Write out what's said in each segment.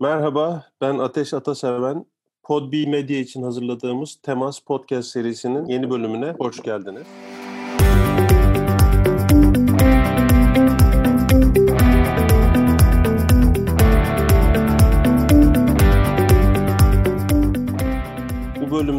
Merhaba, ben Ateş Ataseven. Podbi Medya için hazırladığımız Temas Podcast serisinin yeni bölümüne hoş geldiniz.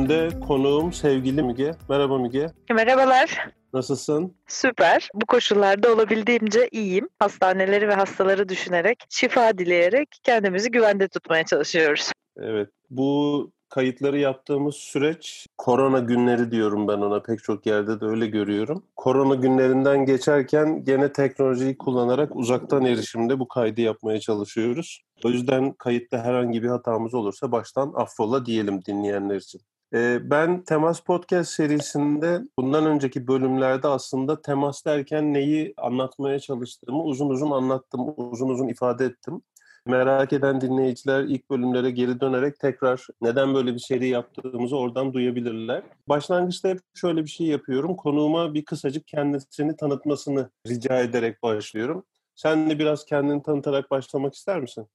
Bu bölümde konuğum sevgili Müge. Merhaba Müge. Merhabalar. Nasılsın? Süper. Bu koşullarda olabildiğimce iyiyim. Hastaneleri ve hastaları düşünerek, şifa dileyerek kendimizi güvende tutmaya çalışıyoruz. Evet. Bu kayıtları yaptığımız süreç korona günleri diyorum ben ona pek çok yerde de öyle görüyorum. Korona günlerinden geçerken gene teknolojiyi kullanarak uzaktan erişimde bu kaydı yapmaya çalışıyoruz. O yüzden kayıtta herhangi bir hatamız olursa baştan affola diyelim dinleyenler için. Ben Temas Podcast serisinde bundan önceki bölümlerde aslında temas derken neyi anlatmaya çalıştığımı uzun uzun anlattım, uzun uzun ifade ettim. Merak eden dinleyiciler ilk bölümlere geri dönerek tekrar neden böyle bir seri yaptığımızı oradan duyabilirler. Başlangıçta hep şöyle bir şey yapıyorum. Konuğuma bir kısacık kendisini tanıtmasını rica ederek başlıyorum. Sen de biraz kendini tanıtarak başlamak ister misin?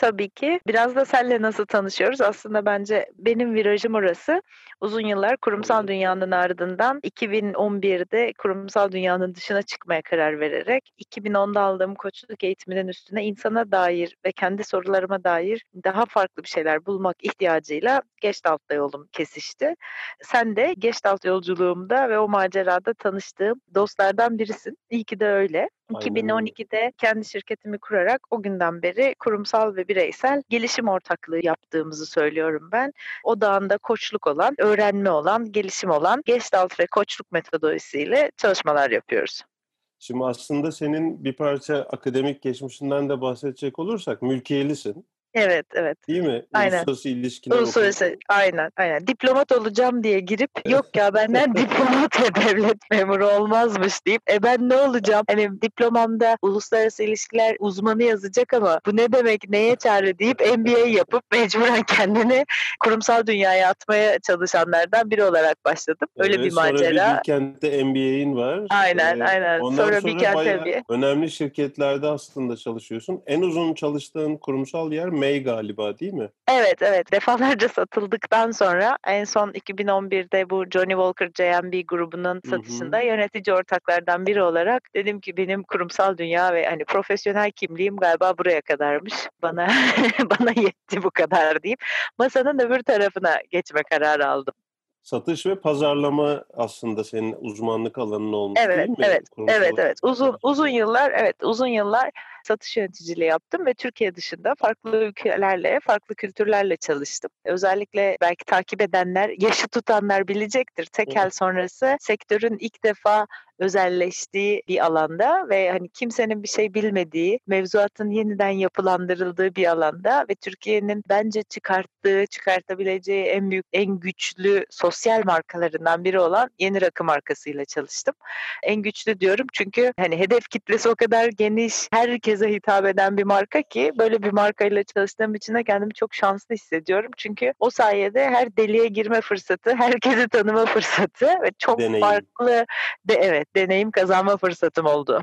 Tabii ki. Biraz da senle nasıl tanışıyoruz? Aslında bence benim virajım orası. Uzun yıllar kurumsal dünyanın ardından 2011'de kurumsal dünyanın dışına çıkmaya karar vererek 2010'da aldığım koçluk eğitiminin üstüne insana dair ve kendi sorularıma dair daha farklı bir şeyler bulmak ihtiyacıyla Geçtalt'ta yolum kesişti. Sen de Geçtalt yolculuğumda ve o macerada tanıştığım dostlardan birisin. İyi ki de öyle. 2012'de kendi şirketimi kurarak o günden beri kurumsal ve bireysel gelişim ortaklığı yaptığımızı söylüyorum ben. O dağında koçluk olan, öğrenme olan, gelişim olan Gestalt ve koçluk metodolojisiyle çalışmalar yapıyoruz. Şimdi aslında senin bir parça akademik geçmişinden de bahsedecek olursak mülkiyelisin. Evet, evet. Değil mi? Aynen. Uluslararası ilişkiler Uluslararası, okulu. aynen, aynen. Diplomat olacağım diye girip yok ya benden diplomat ve devlet memuru olmazmış deyip e ben ne olacağım? Hani diplomamda uluslararası ilişkiler uzmanı yazacak ama bu ne demek, neye çare deyip MBA yapıp mecburen kendini kurumsal dünyaya atmaya çalışanlardan biri olarak başladım. Öyle Evet, bir sonra macera. bir Bilkent'te MBA'in var. Aynen, Ee, aynen. Ondan Sonra sonra bayağı MBA. önemli şirketlerde aslında çalışıyorsun. En uzun çalıştığın kurumsal yer May galiba değil mi? Evet evet defalarca satıldıktan sonra en son 2011'de bu Johnny Walker JMB grubunun satışında hı. yönetici ortaklardan biri olarak dedim ki benim kurumsal dünya ve hani profesyonel kimliğim galiba buraya kadarmış. Bana bana yetti bu kadar deyip masanın öbür tarafına geçme kararı aldım. Satış ve pazarlama aslında senin uzmanlık alanın olmuş değil Evet, mi? evet, Kurumsal evet, evet. Uzun uzun yıllar, evet, uzun yıllar satış yöneticiliği yaptım ve Türkiye dışında farklı ülkelerle, farklı kültürlerle çalıştım. Özellikle belki takip edenler, yaşı tutanlar bilecektir. Tekel sonrası sektörün ilk defa özelleştiği bir alanda ve hani kimsenin bir şey bilmediği, mevzuatın yeniden yapılandırıldığı bir alanda ve Türkiye'nin bence çıkarttığı, çıkartabileceği en büyük, en güçlü sosyal markalarından biri olan Yeni Rakı markasıyla çalıştım. En güçlü diyorum çünkü hani hedef kitlesi o kadar geniş, herkese hitap eden bir marka ki böyle bir markayla çalıştığım için de kendimi çok şanslı hissediyorum. Çünkü o sayede her deliğe girme fırsatı, herkesi tanıma fırsatı ve çok Deneyim. farklı de evet deneyim kazanma fırsatım oldu.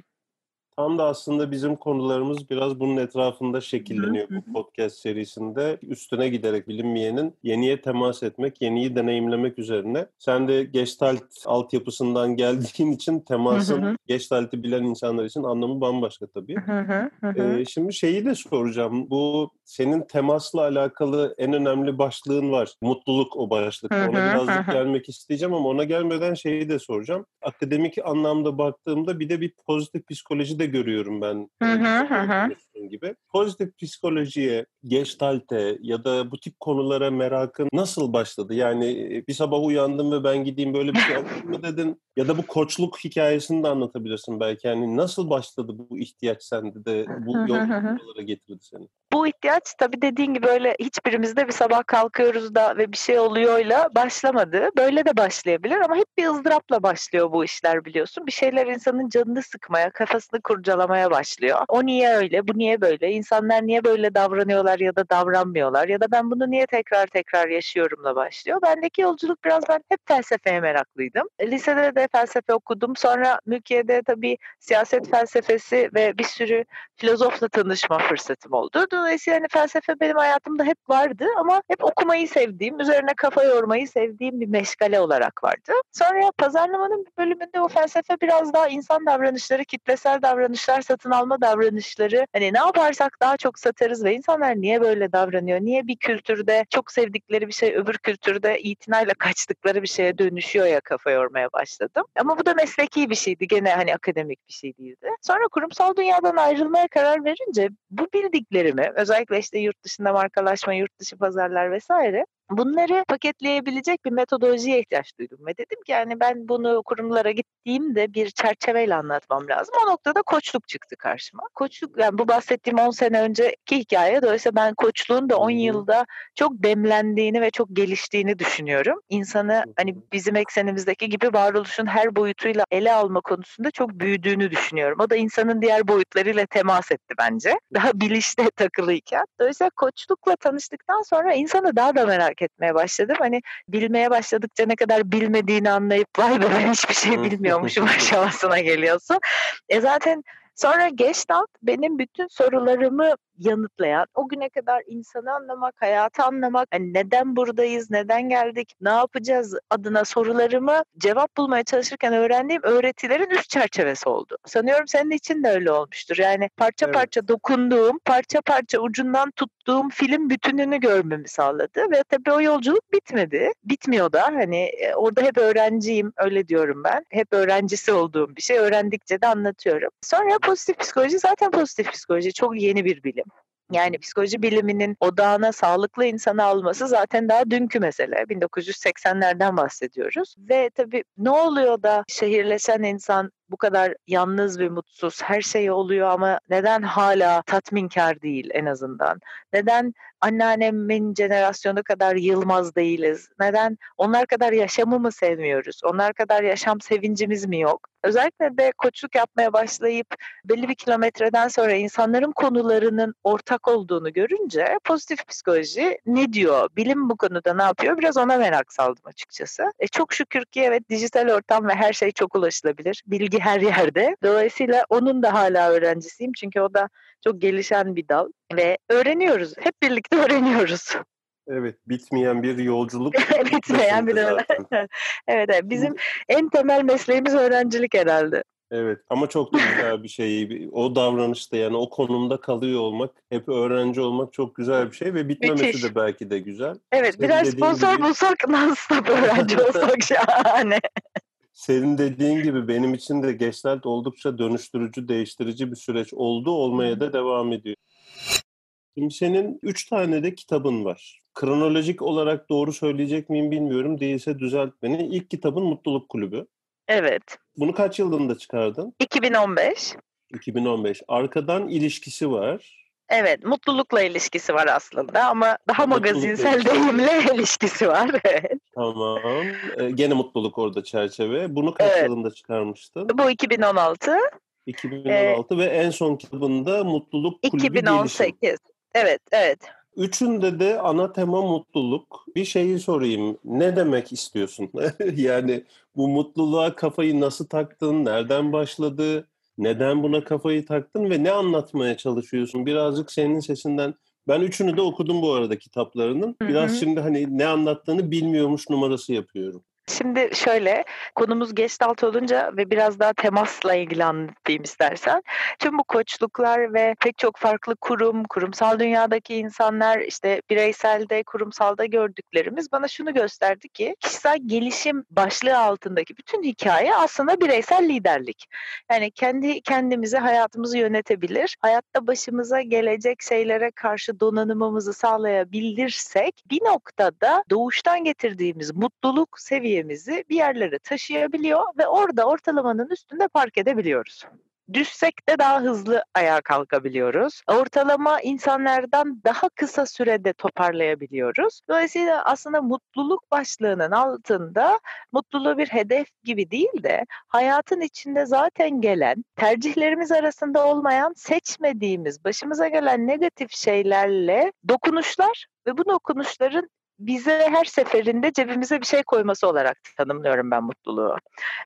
Tam da aslında bizim konularımız biraz bunun etrafında şekilleniyor bu podcast serisinde. Üstüne giderek bilinmeyenin yeniye temas etmek, yeniyi deneyimlemek üzerine. Sen de Gestalt altyapısından geldiğin için temasın. Gestalt'i bilen insanlar için anlamı bambaşka tabii. Ee, şimdi şeyi de soracağım. Bu senin temasla alakalı en önemli başlığın var. Mutluluk o başlık. Ona birazcık gelmek isteyeceğim ama ona gelmeden şeyi de soracağım. Akademik anlamda baktığımda bir de bir pozitif psikoloji de görüyorum ben. Hı hı, hı hı. Konuştuğun gibi. Pozitif psikolojiye, gestalte ya da bu tip konulara merakın nasıl başladı? Yani e, bir sabah uyandım ve ben gideyim böyle bir şey yapayım mı dedin? Ya da bu koçluk hikayesini de anlatabilirsin belki. Yani nasıl başladı bu ihtiyaç sende de bu Hı hı, yol hı hı. buralara getirdi seni? Bu ihtiyaç tabii dediğin gibi öyle hiçbirimizde bir sabah kalkıyoruz da ve bir şey oluyorla başlamadı. Böyle de başlayabilir ama hep bir ızdırapla başlıyor bu işler biliyorsun. Bir şeyler insanın canını sıkmaya, kafasını kurcalamaya başlıyor. O niye öyle, bu niye niye böyle? İnsanlar niye böyle davranıyorlar ya da davranmıyorlar? Ya da ben bunu niye tekrar tekrar yaşıyorumla başlıyor. Bendeki yolculuk biraz ben hep felsefeye meraklıydım. Lisede de felsefe okudum. Sonra Mülkiye'de tabii siyaset felsefesi ve bir sürü filozofla tanışma fırsatım oldu. Dolayısıyla hani felsefe benim hayatımda hep vardı ama hep okumayı sevdiğim, üzerine kafa yormayı sevdiğim bir meşgale olarak vardı. Sonra pazarlamanın bir bölümünde o felsefe biraz daha insan davranışları, kitlesel davranışlar, satın alma davranışları. Hani ne yaparsak daha çok satarız ve insanlar niye böyle davranıyor? Niye bir kültürde çok sevdikleri bir şey öbür kültürde itinayla kaçtıkları bir şeye dönüşüyor ya kafa yormaya başladım. Ama bu da mesleki bir şeydi. Gene hani akademik bir şey değildi. Sonra kurumsal dünyadan ayrılmaya karar verince bu bildiklerimi özellikle işte yurt dışında markalaşma, yurt dışı pazarlar vesaire Bunları paketleyebilecek bir metodolojiye ihtiyaç duydum ve dedim ki yani ben bunu kurumlara gittiğimde bir çerçeveyle anlatmam lazım. O noktada koçluk çıktı karşıma. Koçluk yani bu bahsettiğim 10 sene önceki hikaye dolayısıyla ben koçluğun da 10 yılda çok demlendiğini ve çok geliştiğini düşünüyorum. İnsanı hani bizim eksenimizdeki gibi varoluşun her boyutuyla ele alma konusunda çok büyüdüğünü düşünüyorum. O da insanın diğer boyutlarıyla temas etti bence. Daha bilişte takılıyken. Dolayısıyla koçlukla tanıştıktan sonra insanı daha da merak merak etmeye başladım. Hani bilmeye başladıkça ne kadar bilmediğini anlayıp vay be ben hiçbir şey bilmiyormuşum aşamasına geliyorsun. E zaten Sonra Gestalt benim bütün sorularımı yanıtlayan, o güne kadar insanı anlamak, hayatı anlamak, yani neden buradayız, neden geldik, ne yapacağız adına sorularımı cevap bulmaya çalışırken öğrendiğim öğretilerin üst çerçevesi oldu. Sanıyorum senin için de öyle olmuştur. Yani parça evet. parça dokunduğum, parça parça ucundan tuttuğum film bütününü görmemi sağladı ve tabii o yolculuk bitmedi. Bitmiyor da hani e, orada hep öğrenciyim öyle diyorum ben. Hep öğrencisi olduğum bir şey. Öğrendikçe de anlatıyorum. Sonra pozitif psikoloji zaten pozitif psikoloji çok yeni bir bilim. Yani psikoloji biliminin odağına sağlıklı insanı alması zaten daha dünkü mesele. 1980'lerden bahsediyoruz. Ve tabii ne oluyor da şehirleşen insan bu kadar yalnız ve mutsuz her şey oluyor ama neden hala tatminkar değil en azından? Neden anneannemin jenerasyonu kadar yılmaz değiliz? Neden onlar kadar yaşamı mı sevmiyoruz? Onlar kadar yaşam sevincimiz mi yok? Özellikle de koçluk yapmaya başlayıp belli bir kilometreden sonra insanların konularının ortak olduğunu görünce pozitif psikoloji ne diyor? Bilim bu konuda ne yapıyor? Biraz ona merak saldım açıkçası. E çok şükür ki evet dijital ortam ve her şey çok ulaşılabilir. Bilgi her yerde. Dolayısıyla onun da hala öğrencisiyim. Çünkü o da çok gelişen bir dal ve öğreniyoruz. Hep birlikte öğreniyoruz. Evet, bitmeyen bir yolculuk. bitmeyen bir evet, evet, bizim en temel mesleğimiz öğrencilik herhalde. Evet ama çok da güzel bir şey. O davranışta yani o konumda kalıyor olmak, hep öğrenci olmak çok güzel bir şey ve bitmemesi Müthiş. de belki de güzel. Evet Senin biraz sponsor gibi... bulsak non-stop öğrenci olsak şahane. Senin dediğin gibi benim için de Gestalt oldukça dönüştürücü, değiştirici bir süreç oldu, olmaya da devam ediyor. Şimdi senin üç tane de kitabın var. Kronolojik olarak doğru söyleyecek miyim bilmiyorum. Değilse düzelt beni. İlk kitabın Mutluluk Kulübü. Evet. Bunu kaç yılında çıkardın? 2015. 2015. Arkadan ilişkisi var. Evet, mutlulukla ilişkisi var aslında ama daha magazinsel deyimle ilişkisi var. Tamam. Ee, gene mutluluk orada çerçeve. Bunu kaç evet. yılında çıkarmıştın? Bu 2016. 2016 ee, ve en son kitabında Mutluluk Kulübü 2018. Gelişim. Evet, evet. Üçünde de ana tema mutluluk. Bir şeyi sorayım. Ne demek istiyorsun? yani bu mutluluğa kafayı nasıl taktın? Nereden başladı? Neden buna kafayı taktın ve ne anlatmaya çalışıyorsun? Birazcık senin sesinden ben üçünü de okudum bu arada kitaplarının. Biraz hı hı. şimdi hani ne anlattığını bilmiyormuş numarası yapıyorum. Şimdi şöyle konumuz gestalt olunca ve biraz daha temasla ilgili anlatayım istersen. Tüm bu koçluklar ve pek çok farklı kurum, kurumsal dünyadaki insanlar işte bireyselde, kurumsalda gördüklerimiz bana şunu gösterdi ki kişisel gelişim başlığı altındaki bütün hikaye aslında bireysel liderlik. Yani kendi kendimizi hayatımızı yönetebilir, hayatta başımıza gelecek şeylere karşı donanımımızı sağlayabilirsek bir noktada doğuştan getirdiğimiz mutluluk seviyesi seviyemizi bir yerlere taşıyabiliyor ve orada ortalamanın üstünde park edebiliyoruz. Düşsek de daha hızlı ayağa kalkabiliyoruz. Ortalama insanlardan daha kısa sürede toparlayabiliyoruz. Dolayısıyla aslında mutluluk başlığının altında mutluluğu bir hedef gibi değil de hayatın içinde zaten gelen, tercihlerimiz arasında olmayan, seçmediğimiz, başımıza gelen negatif şeylerle dokunuşlar ve bu dokunuşların bize her seferinde cebimize bir şey koyması olarak tanımlıyorum ben mutluluğu.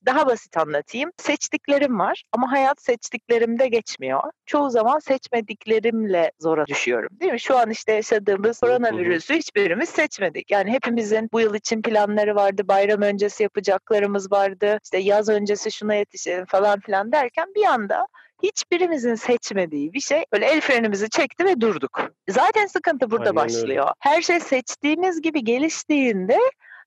Daha basit anlatayım. Seçtiklerim var ama hayat seçtiklerimde geçmiyor. Çoğu zaman seçmediklerimle zora düşüyorum. Değil mi? Şu an işte yaşadığımız koronavirüsü hiçbirimiz seçmedik. Yani hepimizin bu yıl için planları vardı. Bayram öncesi yapacaklarımız vardı. İşte yaz öncesi şuna yetişelim falan filan derken bir anda hiçbirimizin seçmediği bir şey böyle el frenimizi çekti ve durduk. Zaten sıkıntı burada Aynen başlıyor. Öyle. Her şey seçtiğimiz gibi geliştiğinde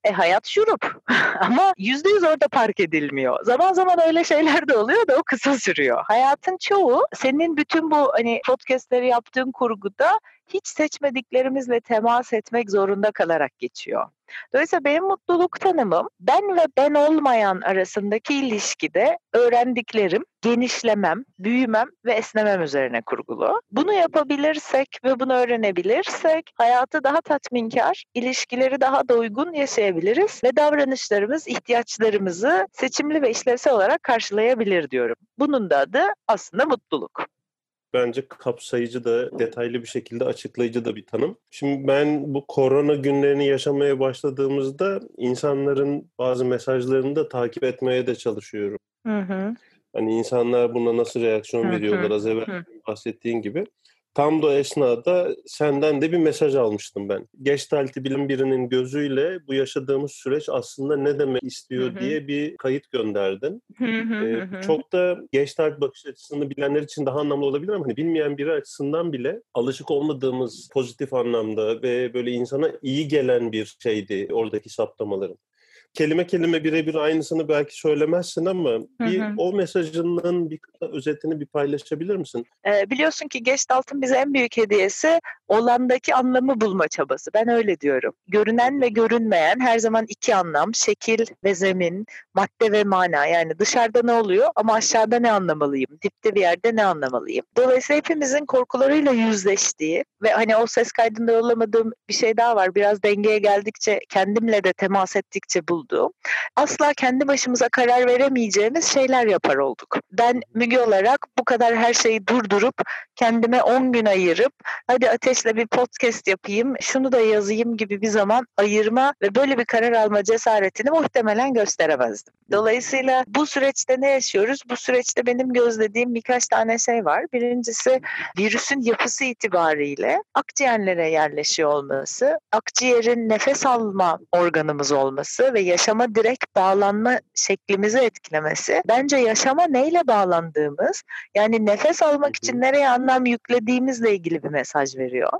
e hayat şurup ama yüzde yüz orada park edilmiyor. Zaman zaman öyle şeyler de oluyor da o kısa sürüyor. Hayatın çoğu senin bütün bu hani podcastleri yaptığın kurguda hiç seçmediklerimizle temas etmek zorunda kalarak geçiyor. Dolayısıyla benim mutluluk tanımım ben ve ben olmayan arasındaki ilişkide öğrendiklerim, genişlemem, büyümem ve esnemem üzerine kurgulu. Bunu yapabilirsek ve bunu öğrenebilirsek hayatı daha tatminkar, ilişkileri daha doygun yaşayabiliriz ve davranışlarımız ihtiyaçlarımızı seçimli ve işlevsel olarak karşılayabilir diyorum. Bunun da adı aslında mutluluk bence kapsayıcı da detaylı bir şekilde açıklayıcı da bir tanım. Şimdi ben bu korona günlerini yaşamaya başladığımızda insanların bazı mesajlarını da takip etmeye de çalışıyorum. Hı hı. Hani insanlar buna nasıl reaksiyon veriyorlar az evvel bahsettiğin gibi. Tam da esnada senden de bir mesaj almıştım ben. Geçtalti bilim birinin gözüyle bu yaşadığımız süreç aslında ne demek istiyor hı hı. diye bir kayıt gönderdin. Ee. Çok da geçtalt bakış açısını bilenler için daha anlamlı olabilir ama hani bilmeyen biri açısından bile alışık olmadığımız pozitif anlamda ve böyle insana iyi gelen bir şeydi oradaki saptamaların kelime kelime birebir aynısını belki söylemezsin ama hı hı. bir o mesajının bir özetini bir paylaşabilir misin? Ee, biliyorsun ki Gestalt'ın bize en büyük hediyesi olandaki anlamı bulma çabası. Ben öyle diyorum. Görünen ve görünmeyen her zaman iki anlam, şekil ve zemin, madde ve mana. Yani dışarıda ne oluyor ama aşağıda ne anlamalıyım? Dipte bir yerde ne anlamalıyım? Dolayısıyla hepimizin korkularıyla yüzleştiği ve hani o ses kaydında yollamadığım bir şey daha var. Biraz dengeye geldikçe, kendimle de temas ettikçe bulduğum. Asla kendi başımıza karar veremeyeceğimiz şeyler yapar olduk. Ben Müge olarak bu kadar her şeyi durdurup kendime 10 gün ayırıp hadi Ateş'le bir podcast yapayım, şunu da yazayım gibi bir zaman ayırma ve böyle bir karar alma cesaretini muhtemelen gösteremezdim. Dolayısıyla bu süreçte ne yaşıyoruz? Bu süreçte benim gözlediğim birkaç tane şey var. Birincisi virüsün yapısı itibariyle akciğerlere yerleşiyor olması, akciğerin nefes alma organımız olması ve yaşama direkt bağlanma şeklimizi etkilemesi. Bence yaşama neyle bağlandığımız, yani nefes almak için nereye anlam yüklediğimizle ilgili bir mesaj veriyor.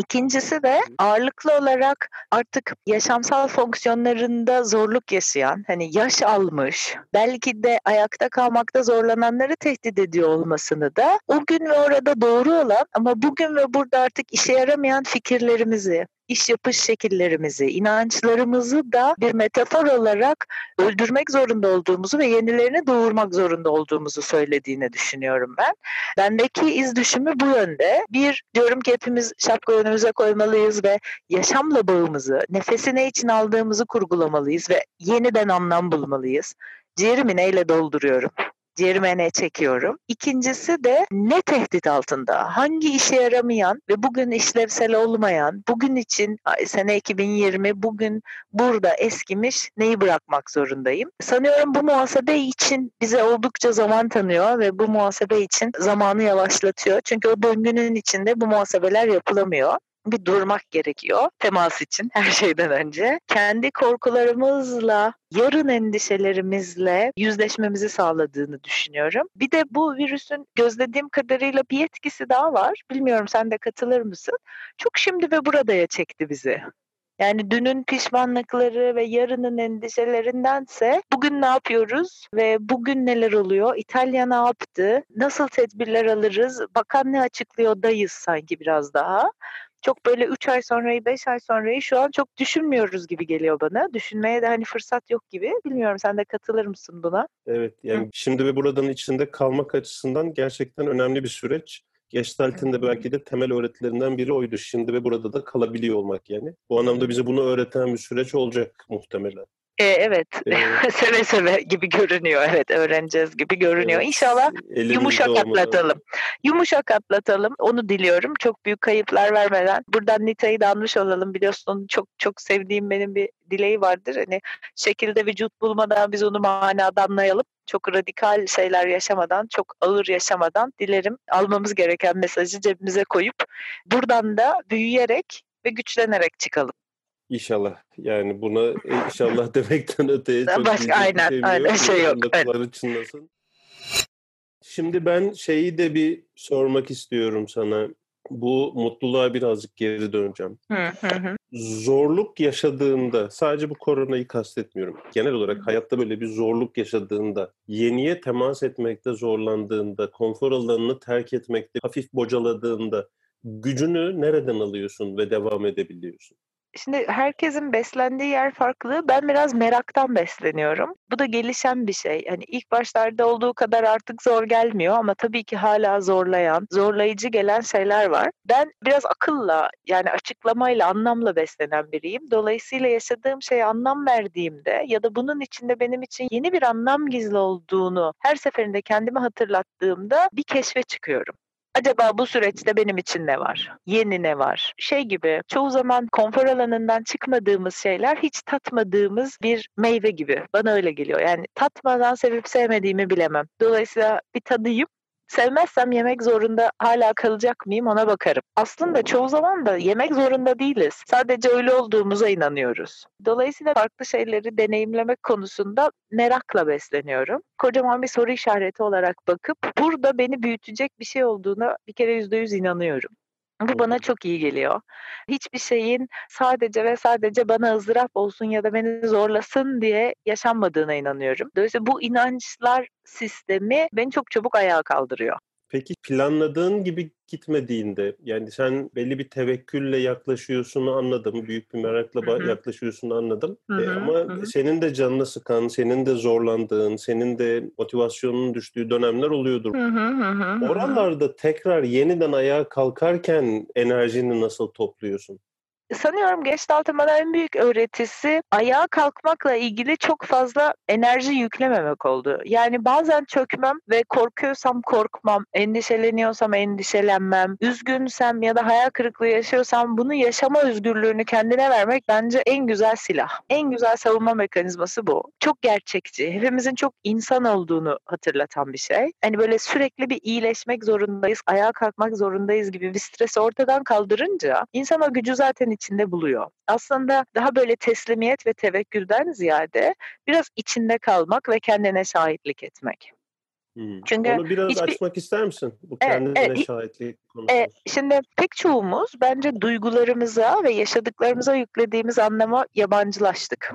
İkincisi de ağırlıklı olarak artık yaşamsal fonksiyonlarında zorluk yaşayan, hani yaş almış, belki de ayakta kalmakta zorlananları tehdit ediyor olmasını da o gün ve orada doğru olan ama bugün ve burada artık işe yaramayan fikirlerimizi, iş yapış şekillerimizi, inançlarımızı da bir metafor olarak öldürmek zorunda olduğumuzu ve yenilerini doğurmak zorunda olduğumuzu söylediğini düşünüyorum ben. Bendeki iz düşümü bu yönde. Bir, diyorum ki hepimiz şapka önümüze koymalıyız ve yaşamla bağımızı, nefesi ne için aldığımızı kurgulamalıyız ve yeniden anlam bulmalıyız. Ciğerimi neyle dolduruyorum? Ciğerime çekiyorum. İkincisi de ne tehdit altında? Hangi işe yaramayan ve bugün işlevsel olmayan, bugün için sene 2020 bugün burada eskimiş neyi bırakmak zorundayım? Sanıyorum bu muhasebe için bize oldukça zaman tanıyor ve bu muhasebe için zamanı yavaşlatıyor. Çünkü o döngünün içinde bu muhasebeler yapılamıyor bir durmak gerekiyor temas için her şeyden önce. Kendi korkularımızla, yarın endişelerimizle yüzleşmemizi sağladığını düşünüyorum. Bir de bu virüsün gözlediğim kadarıyla bir etkisi daha var. Bilmiyorum sen de katılır mısın? Çok şimdi ve buradaya çekti bizi. Yani dünün pişmanlıkları ve yarının endişelerindense bugün ne yapıyoruz ve bugün neler oluyor? İtalya ne yaptı? Nasıl tedbirler alırız? Bakan ne açıklıyor dayız sanki biraz daha. Çok böyle 3 ay sonrayı 5 ay sonrayı şu an çok düşünmüyoruz gibi geliyor bana. Düşünmeye de hani fırsat yok gibi. Bilmiyorum sen de katılır mısın buna? Evet yani Hı. şimdi ve buradan içinde kalmak açısından gerçekten önemli bir süreç. Gestalt'in de belki de temel öğretilerinden biri oydu. Şimdi ve burada da kalabiliyor olmak yani. Bu anlamda bize bunu öğreten bir süreç olacak muhtemelen. E, evet, ee, seve seve gibi görünüyor. Evet, öğreneceğiz gibi görünüyor. Evet, İnşallah yumuşak olmadan. atlatalım. Yumuşak atlatalım. Onu diliyorum. Çok büyük kayıplar vermeden. Buradan Nita'yı da almış olalım. Biliyorsun çok çok sevdiğim benim bir dileği vardır. Hani şekilde vücut bulmadan biz onu manada anlayalım. Çok radikal şeyler yaşamadan, çok ağır yaşamadan dilerim almamız gereken mesajı cebimize koyup buradan da büyüyerek ve güçlenerek çıkalım. İnşallah. Yani buna e, inşallah demekten öteye çok Başka, aynen, şey aynen şey yok. Evet. Çınlasın. Şimdi ben şeyi de bir sormak istiyorum sana. Bu mutluluğa birazcık geri döneceğim. Hı hı. Zorluk yaşadığında, sadece bu koronayı kastetmiyorum. Genel olarak hayatta böyle bir zorluk yaşadığında, yeniye temas etmekte zorlandığında, konfor alanını terk etmekte hafif bocaladığında gücünü nereden alıyorsun ve devam edebiliyorsun? Şimdi herkesin beslendiği yer farklı. Ben biraz meraktan besleniyorum. Bu da gelişen bir şey. Hani ilk başlarda olduğu kadar artık zor gelmiyor ama tabii ki hala zorlayan, zorlayıcı gelen şeyler var. Ben biraz akılla yani açıklamayla, anlamla beslenen biriyim. Dolayısıyla yaşadığım şeye anlam verdiğimde ya da bunun içinde benim için yeni bir anlam gizli olduğunu her seferinde kendime hatırlattığımda bir keşfe çıkıyorum. Acaba bu süreçte benim için ne var? Yeni ne var? Şey gibi çoğu zaman konfor alanından çıkmadığımız şeyler hiç tatmadığımız bir meyve gibi. Bana öyle geliyor. Yani tatmadan sevip sevmediğimi bilemem. Dolayısıyla bir tadayım Sevmezsem yemek zorunda hala kalacak mıyım ona bakarım. Aslında çoğu zaman da yemek zorunda değiliz. Sadece öyle olduğumuza inanıyoruz. Dolayısıyla farklı şeyleri deneyimlemek konusunda merakla besleniyorum. Kocaman bir soru işareti olarak bakıp burada beni büyütecek bir şey olduğuna bir kere yüzde yüz inanıyorum. Bu bana çok iyi geliyor. Hiçbir şeyin sadece ve sadece bana ızdırap olsun ya da beni zorlasın diye yaşanmadığına inanıyorum. Dolayısıyla bu inançlar sistemi beni çok çabuk ayağa kaldırıyor. Peki planladığın gibi gitmediğinde yani sen belli bir tevekkülle yaklaşıyorsun anladım. Büyük bir merakla hı hı. yaklaşıyorsun anladım. E, ama hı. senin de canını sıkan, senin de zorlandığın, senin de motivasyonun düştüğü dönemler oluyordur. Hı hı hı, Oralarda tekrar yeniden ayağa kalkarken enerjini nasıl topluyorsun? Sanıyorum Gestalt bana en büyük öğretisi ayağa kalkmakla ilgili çok fazla enerji yüklememek oldu. Yani bazen çökmem ve korkuyorsam korkmam, endişeleniyorsam endişelenmem, üzgünsem ya da hayal kırıklığı yaşıyorsam bunu yaşama özgürlüğünü kendine vermek bence en güzel silah. En güzel savunma mekanizması bu. Çok gerçekçi. Hepimizin çok insan olduğunu hatırlatan bir şey. Hani böyle sürekli bir iyileşmek zorundayız, ayağa kalkmak zorundayız gibi bir stresi ortadan kaldırınca insan o gücü zaten içinde buluyor. Aslında daha böyle teslimiyet ve tevekkülden ziyade biraz içinde kalmak ve kendine şahitlik etmek. Hmm. Çünkü Onu biraz hiçbir... açmak ister misin? Bu kendine evet, şahitlik konusunu. Evet, şimdi pek çoğumuz bence duygularımıza ve yaşadıklarımıza yüklediğimiz anlama yabancılaştık.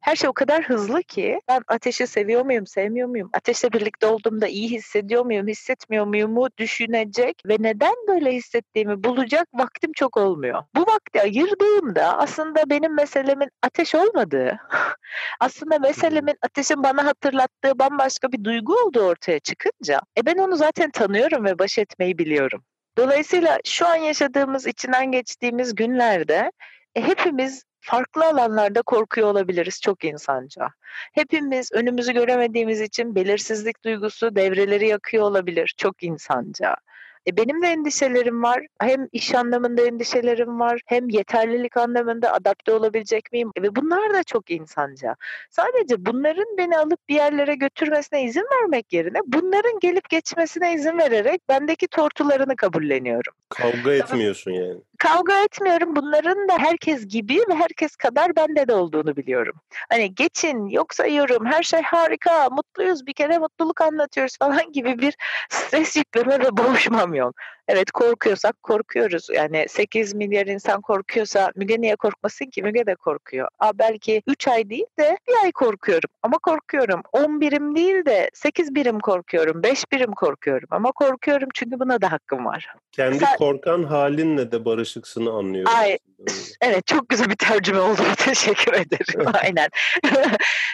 Her şey o kadar hızlı ki ben ateşi seviyor muyum, sevmiyor muyum? Ateşle birlikte olduğumda iyi hissediyor muyum, hissetmiyor muyum mu düşünecek ve neden böyle hissettiğimi bulacak vaktim çok olmuyor. Bu vakti ayırdığımda aslında benim meselemin ateş olmadığı, aslında meselemin ateşin bana hatırlattığı bambaşka bir duygu olduğu ortaya çıkınca e ben onu zaten tanıyorum ve baş etmeyi biliyorum. Dolayısıyla şu an yaşadığımız, içinden geçtiğimiz günlerde e, hepimiz farklı alanlarda korkuyor olabiliriz çok insanca. Hepimiz önümüzü göremediğimiz için belirsizlik duygusu devreleri yakıyor olabilir çok insanca. E benim de endişelerim var. Hem iş anlamında endişelerim var, hem yeterlilik anlamında adapte olabilecek miyim? E ve bunlar da çok insanca. Sadece bunların beni alıp bir yerlere götürmesine izin vermek yerine bunların gelip geçmesine izin vererek bendeki tortularını kabulleniyorum. Kavga etmiyorsun yani. Kavga etmiyorum. Bunların da herkes gibi ve herkes kadar bende de olduğunu biliyorum. Hani geçin, yoksa yorum, her şey harika, mutluyuz, bir kere mutluluk anlatıyoruz falan gibi bir stres yükleme ve boğuşmam yok. Evet korkuyorsak korkuyoruz. Yani 8 milyar insan korkuyorsa Müge niye korkmasın ki? Müge de korkuyor. Aa, belki 3 ay değil de bir ay korkuyorum ama korkuyorum. 10 birim değil de 8 birim korkuyorum. 5 birim korkuyorum ama korkuyorum çünkü buna da hakkım var. Kendi Sen... korkan halinle de barışıksını anlıyorum. Ay, evet çok güzel bir tercüme oldu. Teşekkür ederim. Aynen.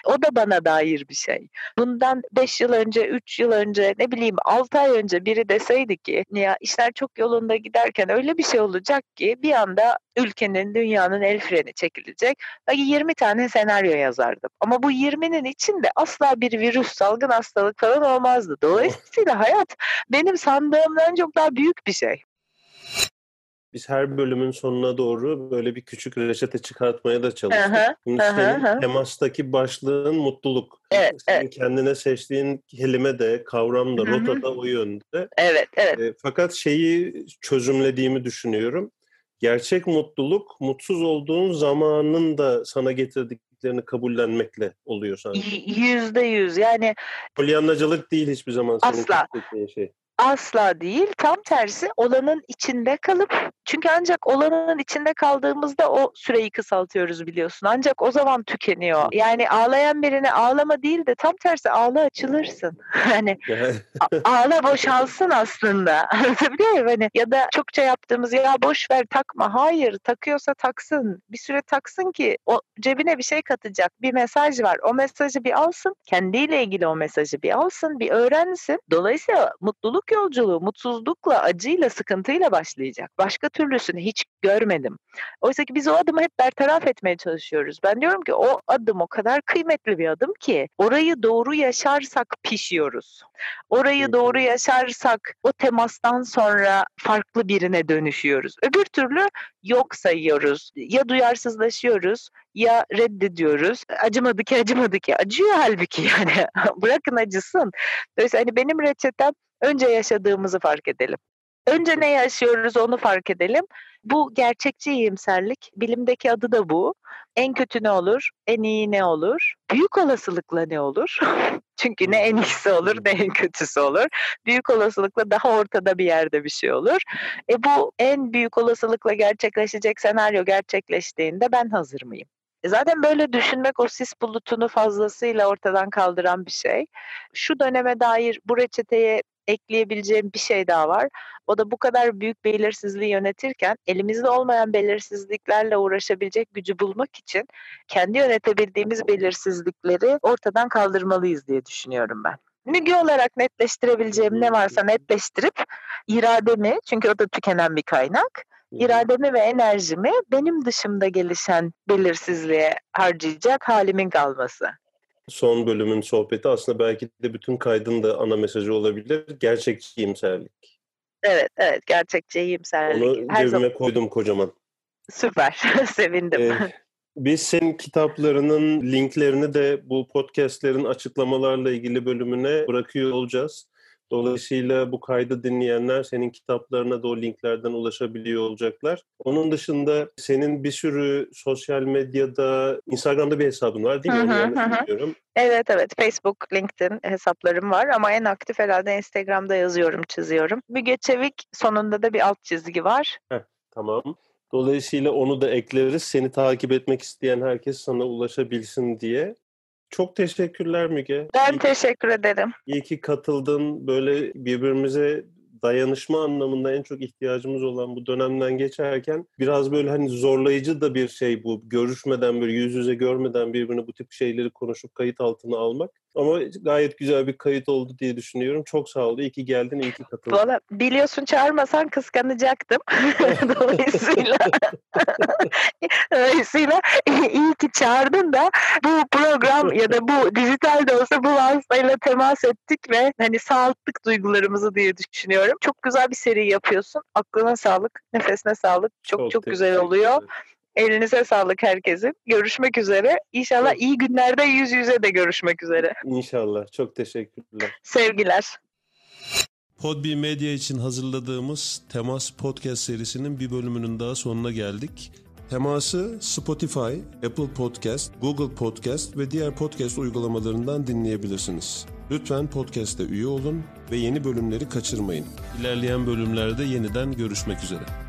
o da bana dair bir şey. Bundan 5 yıl önce, 3 yıl önce, ne bileyim 6 ay önce biri deseydi ki ya işler çok yolunda giderken öyle bir şey olacak ki bir anda ülkenin, dünyanın el freni çekilecek. Belki 20 tane senaryo yazardım. Ama bu 20'nin içinde asla bir virüs, salgın hastalık falan olmazdı. Dolayısıyla hayat benim sandığımdan çok daha büyük bir şey biz her bölümün sonuna doğru böyle bir küçük reçete çıkartmaya da çalıştık. Aha, Şimdi aha, senin aha. temastaki başlığın mutluluk. Evet, senin evet. kendine seçtiğin kelime de, kavram da, rota da o yönde. Evet, evet. E, fakat şeyi çözümlediğimi düşünüyorum. Gerçek mutluluk, mutsuz olduğun zamanın da sana getirdiklerini kabullenmekle oluyor sanki. Yüzde yüz. Yani polyanlacılık değil hiçbir zaman Asla. şey. Asla değil. Tam tersi olanın içinde kalıp çünkü ancak olanın içinde kaldığımızda o süreyi kısaltıyoruz biliyorsun. Ancak o zaman tükeniyor. Yani ağlayan birine ağlama değil de tam tersi ağla açılırsın. Hani ağla boşalsın aslında. Anlatabiliyor muyum? Hani ya da çokça yaptığımız ya boş ver takma. Hayır takıyorsa taksın. Bir süre taksın ki o cebine bir şey katacak. Bir mesaj var. O mesajı bir alsın. Kendiyle ilgili o mesajı bir alsın. Bir öğrensin. Dolayısıyla mutluluk mutluluk yolculuğu mutsuzlukla, acıyla, sıkıntıyla başlayacak. Başka türlüsünü hiç görmedim. Oysa ki biz o adımı hep bertaraf etmeye çalışıyoruz. Ben diyorum ki o adım o kadar kıymetli bir adım ki orayı doğru yaşarsak pişiyoruz. Orayı doğru yaşarsak o temastan sonra farklı birine dönüşüyoruz. Öbür türlü yok sayıyoruz. Ya duyarsızlaşıyoruz ya reddediyoruz. Acımadı ki acımadı ki. Acıyor halbuki yani. Bırakın acısın. Dolayısıyla hani benim reçetem Önce yaşadığımızı fark edelim. Önce ne yaşıyoruz onu fark edelim. Bu gerçekçi iyimserlik. Bilimdeki adı da bu. En kötü ne olur? En iyi ne olur? Büyük olasılıkla ne olur? Çünkü ne en iyisi olur ne en kötüsü olur. Büyük olasılıkla daha ortada bir yerde bir şey olur. E bu en büyük olasılıkla gerçekleşecek senaryo gerçekleştiğinde ben hazır mıyım? E, zaten böyle düşünmek o sis bulutunu fazlasıyla ortadan kaldıran bir şey. Şu döneme dair bu reçeteye ekleyebileceğim bir şey daha var. O da bu kadar büyük belirsizliği yönetirken elimizde olmayan belirsizliklerle uğraşabilecek gücü bulmak için kendi yönetebildiğimiz belirsizlikleri ortadan kaldırmalıyız diye düşünüyorum ben. Müge olarak netleştirebileceğim ne varsa netleştirip irademi çünkü o da tükenen bir kaynak irademi ve enerjimi benim dışımda gelişen belirsizliğe harcayacak halimin kalması son bölümün sohbeti aslında belki de bütün kaydın da ana mesajı olabilir. Gerçekçi iyimserlik. Evet, evet. Gerçekçi iyimserlik. Onu Her cebime zaman... koydum kocaman. Süper. Sevindim. Ee, biz senin kitaplarının linklerini de bu podcastlerin açıklamalarla ilgili bölümüne bırakıyor olacağız. Dolayısıyla bu kaydı dinleyenler senin kitaplarına da o linklerden ulaşabiliyor olacaklar. Onun dışında senin bir sürü sosyal medyada, Instagram'da bir hesabın var değil mi? Hı hı, hı. Evet evet Facebook, LinkedIn hesaplarım var ama en aktif herhalde Instagram'da yazıyorum, çiziyorum. Müge Çevik sonunda da bir alt çizgi var. Heh, tamam. Dolayısıyla onu da ekleriz. Seni takip etmek isteyen herkes sana ulaşabilsin diye. Çok teşekkürler Müge. Ben iyi, teşekkür ederim. İyi ki katıldın. Böyle birbirimize dayanışma anlamında en çok ihtiyacımız olan bu dönemden geçerken biraz böyle hani zorlayıcı da bir şey bu. Görüşmeden böyle yüz yüze görmeden birbirini bu tip şeyleri konuşup kayıt altına almak. Ama gayet güzel bir kayıt oldu diye düşünüyorum. Çok sağ ol. İyi ki geldin, iyi ki katıldın. Valla biliyorsun çağırmasan kıskanacaktım. dolayısıyla dolayısıyla iyi ki çağırdın da bu program ya da bu dijital de olsa bu vasıtayla temas ettik ve hani sağlıklık duygularımızı diye düşünüyorum. Çok güzel bir seri yapıyorsun. Aklına sağlık, nefesine sağlık. Çok çok, çok güzel oluyor. Elinize sağlık herkesin. Görüşmek üzere. İnşallah evet. iyi günlerde yüz yüze de görüşmek üzere. İnşallah. Çok teşekkürler. Sevgiler. Podbi Medya için hazırladığımız Temas Podcast serisinin bir bölümünün daha sonuna geldik. Teması Spotify, Apple Podcast, Google Podcast ve diğer podcast uygulamalarından dinleyebilirsiniz. Lütfen podcast'te üye olun ve yeni bölümleri kaçırmayın. İlerleyen bölümlerde yeniden görüşmek üzere.